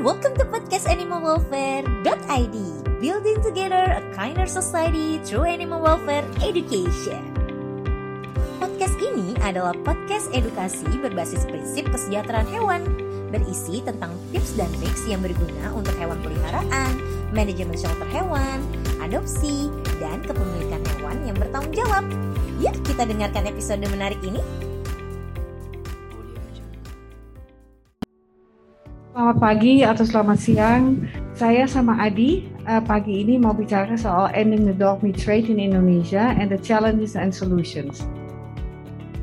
welcome to podcast Animal Welfare.id Building together a kinder society through animal welfare education. Podcast ini adalah podcast edukasi berbasis prinsip kesejahteraan hewan Berisi tentang tips dan triks yang berguna untuk hewan peliharaan, manajemen shelter hewan, adopsi, dan kepemilikan hewan yang bertanggung jawab Yuk kita dengarkan episode menarik ini Selamat pagi atau selamat siang. Saya sama Adi uh, pagi ini mau bicara soal ending the dog meat trade in Indonesia and the challenges and solutions.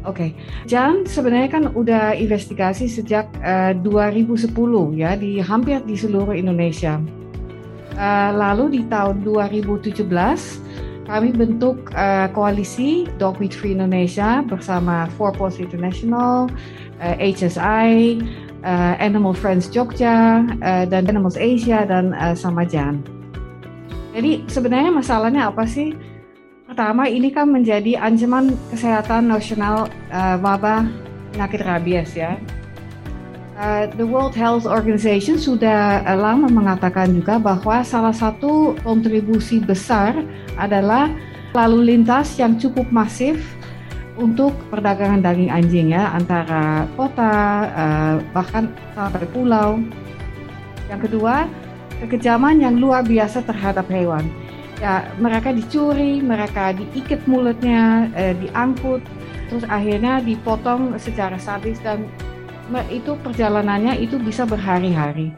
Oke, okay. Jan sebenarnya kan udah investigasi sejak uh, 2010 ya di hampir di seluruh Indonesia. Uh, lalu di tahun 2017 kami bentuk uh, koalisi Dog Meat Free Indonesia bersama Four Paws International, uh, HSI, uh, Animal Friends Jogja uh, dan Animals Asia dan uh, Samajan. Jadi sebenarnya masalahnya apa sih? Pertama ini kan menjadi ancaman kesehatan nasional uh, wabah penyakit rabies ya. Uh, the World Health Organization sudah uh, lama mengatakan juga bahwa salah satu kontribusi besar adalah lalu lintas yang cukup masif untuk perdagangan daging anjing ya antara kota uh, bahkan sampai pulau. Yang kedua, kekejaman yang luar biasa terhadap hewan. Ya, mereka dicuri, mereka diikat mulutnya, eh, diangkut, terus akhirnya dipotong secara sadis dan itu perjalanannya itu bisa berhari-hari.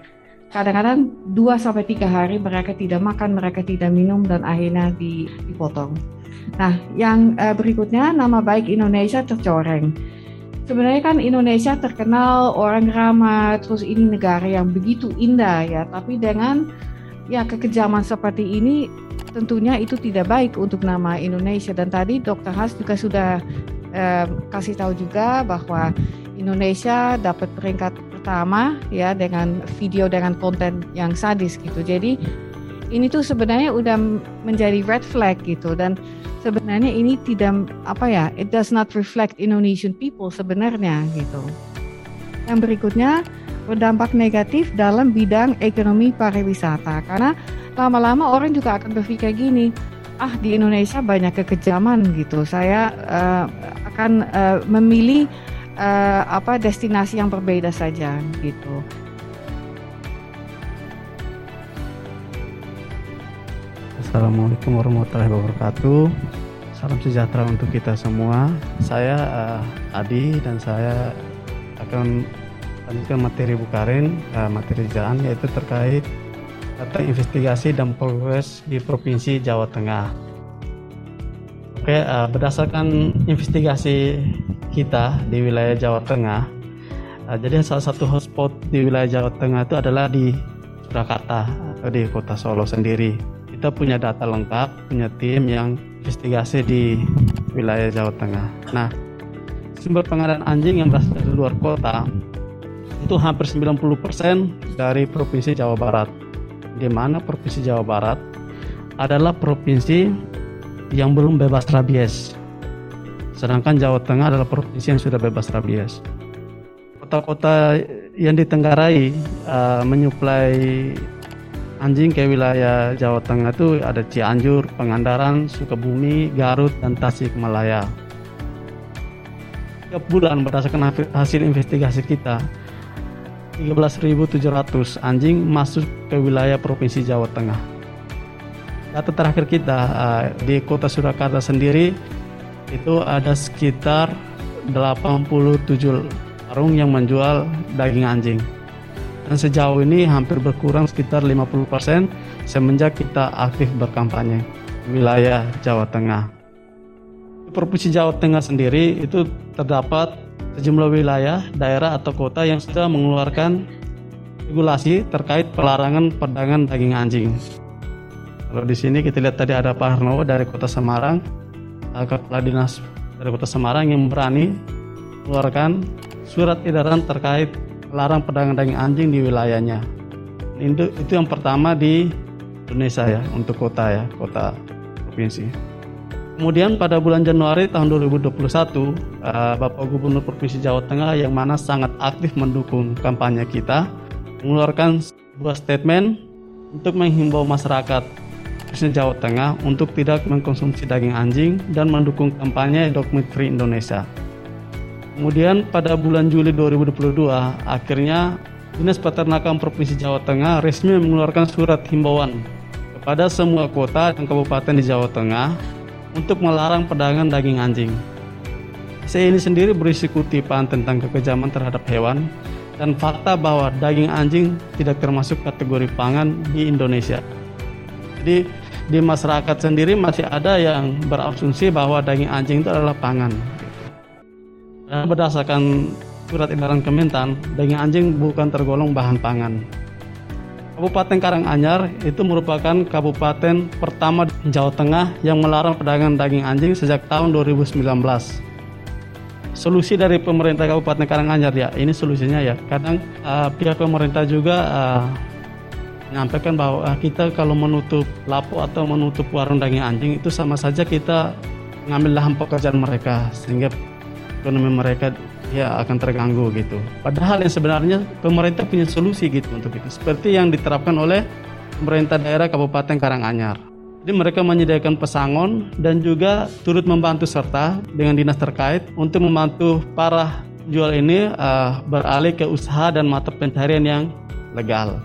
Kadang-kadang 2 sampai 3 hari mereka tidak makan, mereka tidak minum dan akhirnya dipotong. Nah, yang uh, berikutnya nama baik Indonesia tercoreng. Sebenarnya kan Indonesia terkenal orang ramah, terus ini negara yang begitu indah ya, tapi dengan ya kekejaman seperti ini tentunya itu tidak baik untuk nama Indonesia dan tadi Dr. Has juga sudah uh, kasih tahu juga bahwa Indonesia dapat peringkat pertama ya dengan video dengan konten yang sadis gitu. Jadi ini tuh sebenarnya udah menjadi red flag gitu dan sebenarnya ini tidak apa ya it does not reflect Indonesian people sebenarnya gitu. Yang berikutnya berdampak negatif dalam bidang ekonomi pariwisata karena lama-lama orang juga akan berpikir gini ah di Indonesia banyak kekejaman gitu saya uh, akan uh, memilih uh, apa destinasi yang berbeda saja gitu. Assalamualaikum warahmatullahi wabarakatuh. Salam sejahtera untuk kita semua. Saya uh, Adi dan saya akan lanjutkan materi Bukarin, uh, materi jalan yaitu terkait data investigasi dan progres di Provinsi Jawa Tengah. Oke, uh, berdasarkan investigasi kita di wilayah Jawa Tengah, uh, jadi salah satu hotspot di wilayah Jawa Tengah itu adalah di Surakarta atau di Kota Solo sendiri kita punya data lengkap, punya tim yang investigasi di wilayah Jawa Tengah. Nah, sumber pengadaan anjing yang berasal dari luar kota itu hampir 90% dari Provinsi Jawa Barat. Di mana Provinsi Jawa Barat adalah provinsi yang belum bebas rabies. Sedangkan Jawa Tengah adalah provinsi yang sudah bebas rabies. Kota-kota yang ditenggarai uh, menyuplai anjing ke wilayah Jawa Tengah itu ada Cianjur, Pangandaran, Sukabumi, Garut, dan Tasikmalaya. Tiap bulan berdasarkan hasil investigasi kita, 13.700 anjing masuk ke wilayah Provinsi Jawa Tengah. Data terakhir kita eh, di kota Surakarta sendiri itu ada sekitar 87 warung yang menjual daging anjing dan sejauh ini hampir berkurang sekitar 50% semenjak kita aktif berkampanye di wilayah Jawa Tengah. Di Provinsi Jawa Tengah sendiri itu terdapat sejumlah wilayah, daerah atau kota yang sudah mengeluarkan regulasi terkait pelarangan perdagangan daging anjing. Kalau di sini kita lihat tadi ada Pak Harno dari Kota Semarang, Kepala Dinas dari Kota Semarang yang berani mengeluarkan surat edaran terkait larang pedagang daging anjing di wilayahnya. Itu, itu yang pertama di Indonesia ya, untuk kota ya, kota provinsi. Kemudian pada bulan Januari tahun 2021, uh, Bapak Gubernur Provinsi Jawa Tengah yang mana sangat aktif mendukung kampanye kita, mengeluarkan sebuah statement untuk menghimbau masyarakat khususnya Jawa Tengah untuk tidak mengkonsumsi daging anjing dan mendukung kampanye Dog Meat Free Indonesia. Kemudian pada bulan Juli 2022, akhirnya Dinas Peternakan Provinsi Jawa Tengah resmi mengeluarkan surat himbauan kepada semua kota dan kabupaten di Jawa Tengah untuk melarang perdagangan daging anjing. Saya ini sendiri berisi kutipan tentang kekejaman terhadap hewan dan fakta bahwa daging anjing tidak termasuk kategori pangan di Indonesia. Jadi di masyarakat sendiri masih ada yang berasumsi bahwa daging anjing itu adalah pangan. Dan berdasarkan surat edaran Kementan, daging anjing bukan tergolong bahan pangan. Kabupaten Karanganyar itu merupakan kabupaten pertama di Jawa Tengah yang melarang perdagangan daging anjing sejak tahun 2019 solusi dari pemerintah Kabupaten Karanganyar ya ini solusinya ya kadang uh, pihak pemerintah juga uh, menyampaikan bahwa uh, kita kalau menutup lapo atau menutup warung daging anjing itu sama saja kita mengambil lahan pekerjaan mereka sehingga ekonomi mereka ya akan terganggu gitu. Padahal yang sebenarnya pemerintah punya solusi gitu untuk itu. Seperti yang diterapkan oleh pemerintah daerah Kabupaten Karanganyar. Jadi mereka menyediakan pesangon dan juga turut membantu serta dengan dinas terkait untuk membantu para jual ini uh, beralih ke usaha dan mata pencarian yang legal.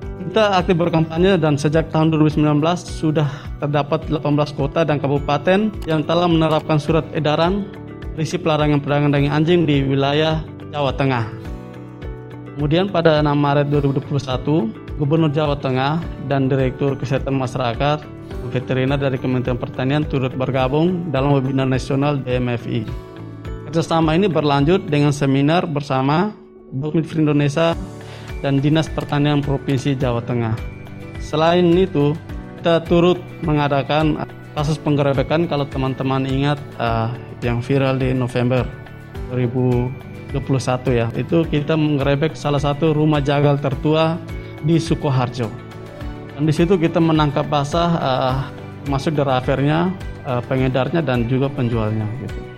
Kita aktif berkampanye dan sejak tahun 2019 sudah terdapat 18 kota dan kabupaten yang telah menerapkan surat edaran berisi pelarangan perdagangan daging anjing di wilayah Jawa Tengah. Kemudian pada 6 Maret 2021, Gubernur Jawa Tengah dan Direktur Kesehatan Masyarakat Veteriner dari Kementerian Pertanian turut bergabung dalam webinar nasional DMFI. Kerjasama ini berlanjut dengan seminar bersama Bukit Indonesia dan Dinas Pertanian Provinsi Jawa Tengah. Selain itu, kita turut mengadakan kasus penggerebekan kalau teman-teman ingat uh, yang viral di November 2021 ya. Itu kita menggerebek salah satu rumah jagal tertua di Sukoharjo. Dan di situ kita menangkap basah uh, masuk drivernya, uh, pengedarnya dan juga penjualnya gitu.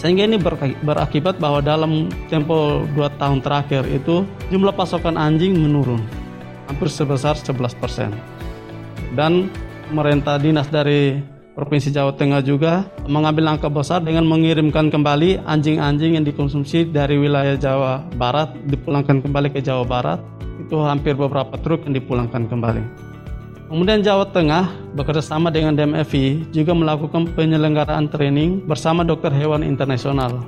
Sehingga ini berakibat bahwa dalam tempo 2 tahun terakhir itu jumlah pasokan anjing menurun hampir sebesar 11%. Dan pemerintah dinas dari Provinsi Jawa Tengah juga mengambil langkah besar dengan mengirimkan kembali anjing-anjing yang dikonsumsi dari wilayah Jawa Barat dipulangkan kembali ke Jawa Barat itu hampir beberapa truk yang dipulangkan kembali. Kemudian Jawa Tengah bekerja sama dengan DMFI juga melakukan penyelenggaraan training bersama dokter hewan internasional.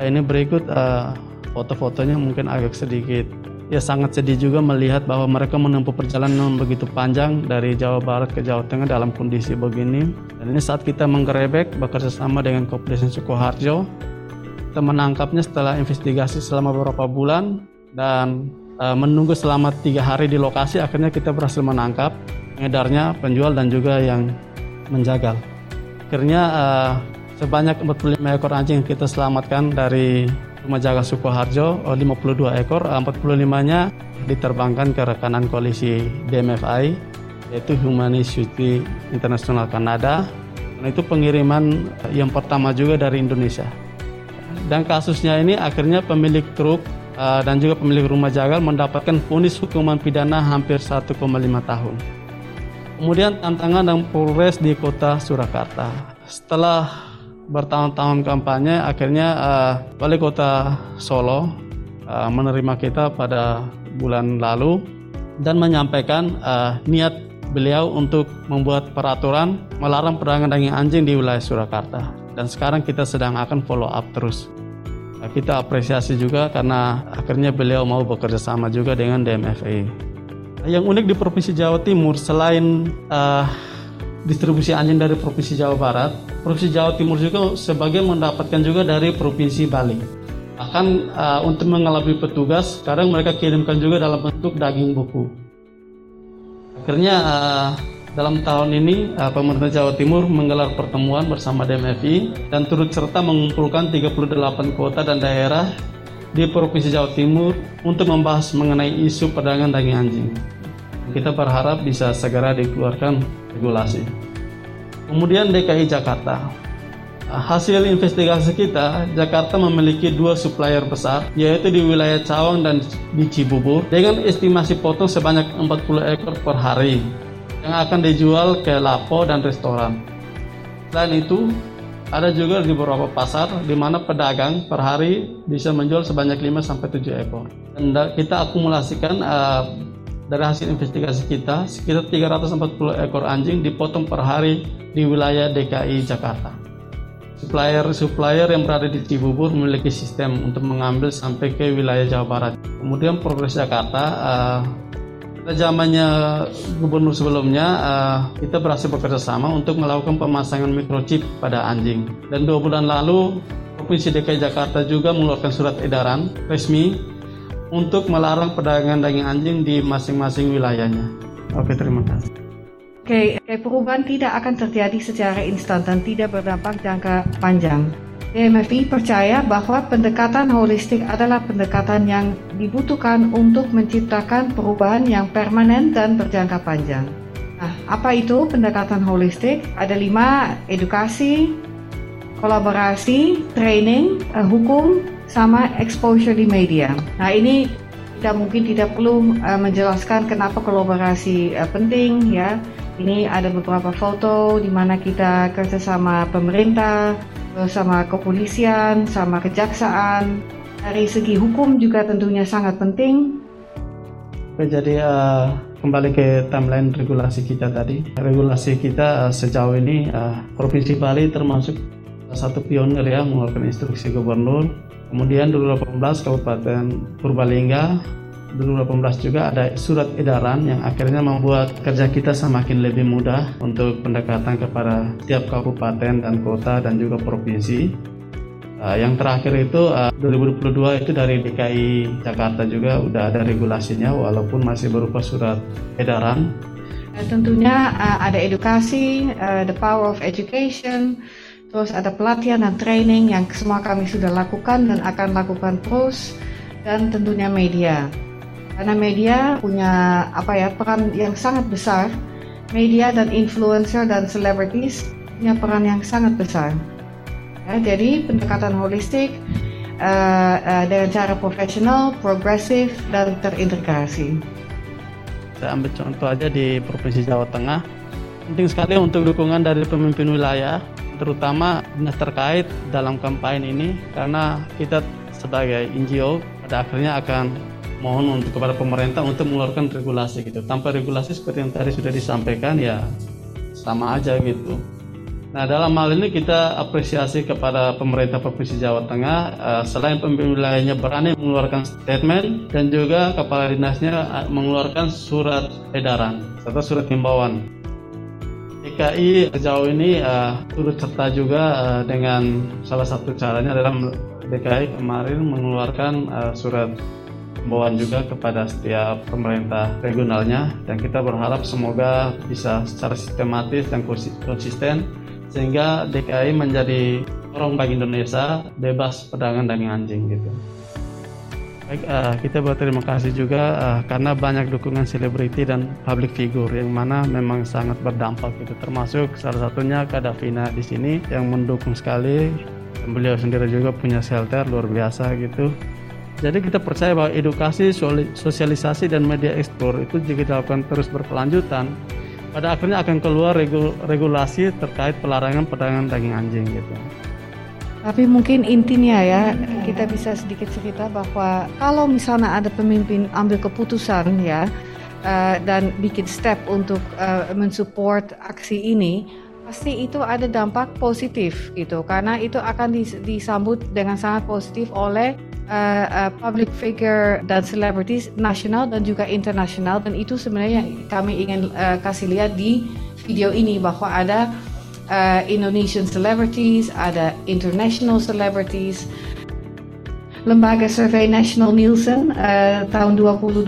Nah, ini berikut uh, foto-fotonya mungkin agak sedikit ya sangat sedih juga melihat bahwa mereka menempuh perjalanan begitu panjang dari Jawa Barat ke Jawa Tengah dalam kondisi begini. Dan ini saat kita menggerebek bekerja sama dengan Kepolisian Sukoharjo, kita menangkapnya setelah investigasi selama beberapa bulan dan menunggu selama tiga hari di lokasi akhirnya kita berhasil menangkap pengedarnya penjual dan juga yang menjagal. Akhirnya uh, sebanyak 45 ekor anjing kita selamatkan dari rumah jaga Sukoharjo 52 eh, ekor 45 nya diterbangkan ke rekanan koalisi DMFI yaitu Humanity International Kanada. Dan itu pengiriman yang pertama juga dari Indonesia. Dan kasusnya ini akhirnya pemilik truk uh, dan juga pemilik rumah jagal mendapatkan vonis hukuman pidana hampir 1,5 tahun. Kemudian tantangan dan progres di kota Surakarta. Setelah bertahun-tahun kampanye, akhirnya uh, wali kota Solo uh, menerima kita pada bulan lalu dan menyampaikan uh, niat beliau untuk membuat peraturan melarang perdagangan daging anjing di wilayah Surakarta. Dan sekarang kita sedang akan follow up terus. Kita apresiasi juga karena akhirnya beliau mau bekerja sama juga dengan DMFA. Yang unik di Provinsi Jawa Timur selain uh, distribusi anjing dari Provinsi Jawa Barat, Provinsi Jawa Timur juga sebagian mendapatkan juga dari Provinsi Bali. Bahkan uh, untuk mengelabui petugas, kadang mereka kirimkan juga dalam bentuk daging buku. Akhirnya uh, dalam tahun ini, uh, pemerintah Jawa Timur menggelar pertemuan bersama DMFI dan turut serta mengumpulkan 38 kota dan daerah di Provinsi Jawa Timur untuk membahas mengenai isu perdagangan daging anjing. Kita berharap bisa segera dikeluarkan regulasi. Kemudian DKI Jakarta. Hasil investigasi kita, Jakarta memiliki dua supplier besar, yaitu di wilayah Cawang dan di Cibubur, dengan estimasi potong sebanyak 40 ekor per hari, yang akan dijual ke lapo dan restoran. Selain itu, ada juga di beberapa pasar di mana pedagang per hari bisa menjual sebanyak 5 sampai 7 ekor. Dan kita akumulasikan uh, dari hasil investigasi kita sekitar 340 ekor anjing dipotong per hari di wilayah DKI Jakarta. Supplier-supplier yang berada di Cibubur memiliki sistem untuk mengambil sampai ke wilayah Jawa Barat. Kemudian Progres Jakarta, uh, zamannya gubernur sebelumnya, uh, kita berhasil bekerja sama untuk melakukan pemasangan microchip pada anjing. Dan dua bulan lalu, Provinsi DKI Jakarta juga mengeluarkan surat edaran resmi untuk melarang perdagangan daging anjing di masing-masing wilayahnya. Oke, terima kasih. Oke, okay, perubahan tidak akan terjadi secara instan dan tidak berdampak jangka panjang. DMFI percaya bahwa pendekatan holistik adalah pendekatan yang dibutuhkan untuk menciptakan perubahan yang permanen dan berjangka panjang. Nah, apa itu pendekatan holistik? Ada lima, edukasi, kolaborasi, training, uh, hukum, sama exposure di media. Nah, ini kita mungkin tidak perlu uh, menjelaskan kenapa kolaborasi uh, penting ya ini ada beberapa foto di mana kita kerjasama pemerintah, sama kepolisian, sama kejaksaan. Dari segi hukum juga tentunya sangat penting. Jadi uh, kembali ke timeline regulasi kita tadi. Regulasi kita uh, sejauh ini uh, Provinsi Bali termasuk satu pionir ya mengeluarkan instruksi gubernur. Kemudian 2018 Kabupaten Purbalingga 2018 juga ada surat edaran yang akhirnya membuat kerja kita semakin lebih mudah untuk pendekatan kepada setiap kabupaten dan kota dan juga provinsi. Uh, yang terakhir itu uh, 2022 itu dari DKI Jakarta juga udah ada regulasinya walaupun masih berupa surat edaran. Uh, tentunya uh, ada edukasi, uh, the power of education, terus ada pelatihan dan training yang semua kami sudah lakukan dan akan lakukan terus dan tentunya media. Karena media punya apa ya peran yang sangat besar. Media dan influencer dan celebrities punya peran yang sangat besar. Ya, jadi pendekatan holistik uh, uh, dengan cara profesional, progresif dan terintegrasi. Saya ambil contoh aja di Provinsi Jawa Tengah. Penting sekali untuk dukungan dari pemimpin wilayah, terutama dinas terkait dalam kampanye ini, karena kita sebagai NGO pada akhirnya akan mohon untuk kepada pemerintah untuk mengeluarkan regulasi gitu. Tanpa regulasi seperti yang tadi sudah disampaikan ya sama aja gitu. Nah dalam hal ini kita apresiasi kepada pemerintah Provinsi Jawa Tengah uh, selain pemimpin wilayahnya berani mengeluarkan statement dan juga kepala dinasnya uh, mengeluarkan surat edaran serta surat himbauan. DKI sejauh ini uh, turut serta juga uh, dengan salah satu caranya adalah DKI kemarin mengeluarkan uh, surat himbauan juga kepada setiap pemerintah regionalnya dan kita berharap semoga bisa secara sistematis dan konsisten sehingga DKI menjadi orang bagi Indonesia bebas perdagangan daging anjing gitu. Baik, uh, kita berterima kasih juga uh, karena banyak dukungan selebriti dan public figure yang mana memang sangat berdampak gitu. Termasuk salah satunya Kak Davina di sini yang mendukung sekali. Beliau sendiri juga punya shelter luar biasa gitu. Jadi kita percaya bahwa edukasi, sosialisasi dan media ekspor itu jika dilakukan terus berkelanjutan, pada akhirnya akan keluar regulasi terkait pelarangan perdagangan daging anjing gitu. Tapi mungkin intinya ya kita bisa sedikit cerita bahwa kalau misalnya ada pemimpin ambil keputusan ya uh, dan bikin step untuk uh, mensupport aksi ini, pasti itu ada dampak positif gitu karena itu akan disambut dengan sangat positif oleh uh, public figure dan celebrities nasional dan juga internasional dan itu sebenarnya kami ingin uh, kasih lihat di video ini bahwa ada uh, Indonesian celebrities, ada international celebrities. Lembaga Survei National Nielsen uh, tahun 2021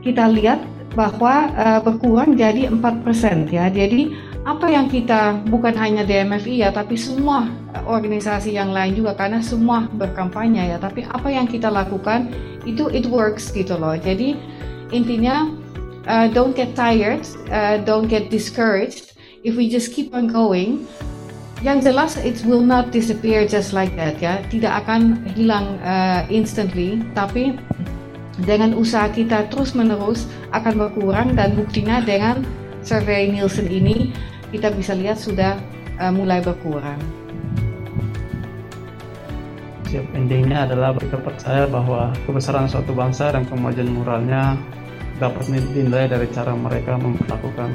kita lihat bahwa uh, berkurang jadi 4% ya. Jadi apa yang kita bukan hanya DMFI ya tapi semua organisasi yang lain juga karena semua berkampanye ya. Tapi apa yang kita lakukan itu it works gitu loh. Jadi intinya uh, don't get tired uh, don't get discouraged. If we just keep on going Yang jelas, it will not disappear just like that ya. Tidak akan hilang uh, instantly, tapi dengan usaha kita terus-menerus akan berkurang dan buktinya dengan survei Nielsen ini kita bisa lihat sudah uh, mulai berkurang. Siap endingnya adalah kita percaya bahwa kebesaran suatu bangsa dan kemajuan moralnya dapat dinilai dari cara mereka memperlakukan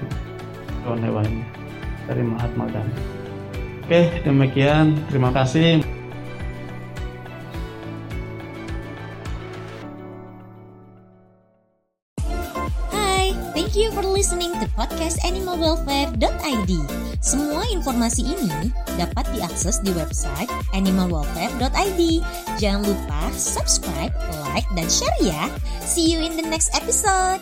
hewan-hewannya dari Mahatma Gandhi. Oke, demikian. Terima kasih. Podcast animalwelfare.id. Semua informasi ini dapat diakses di website animalwelfare.id. Jangan lupa subscribe, like, dan share ya. See you in the next episode.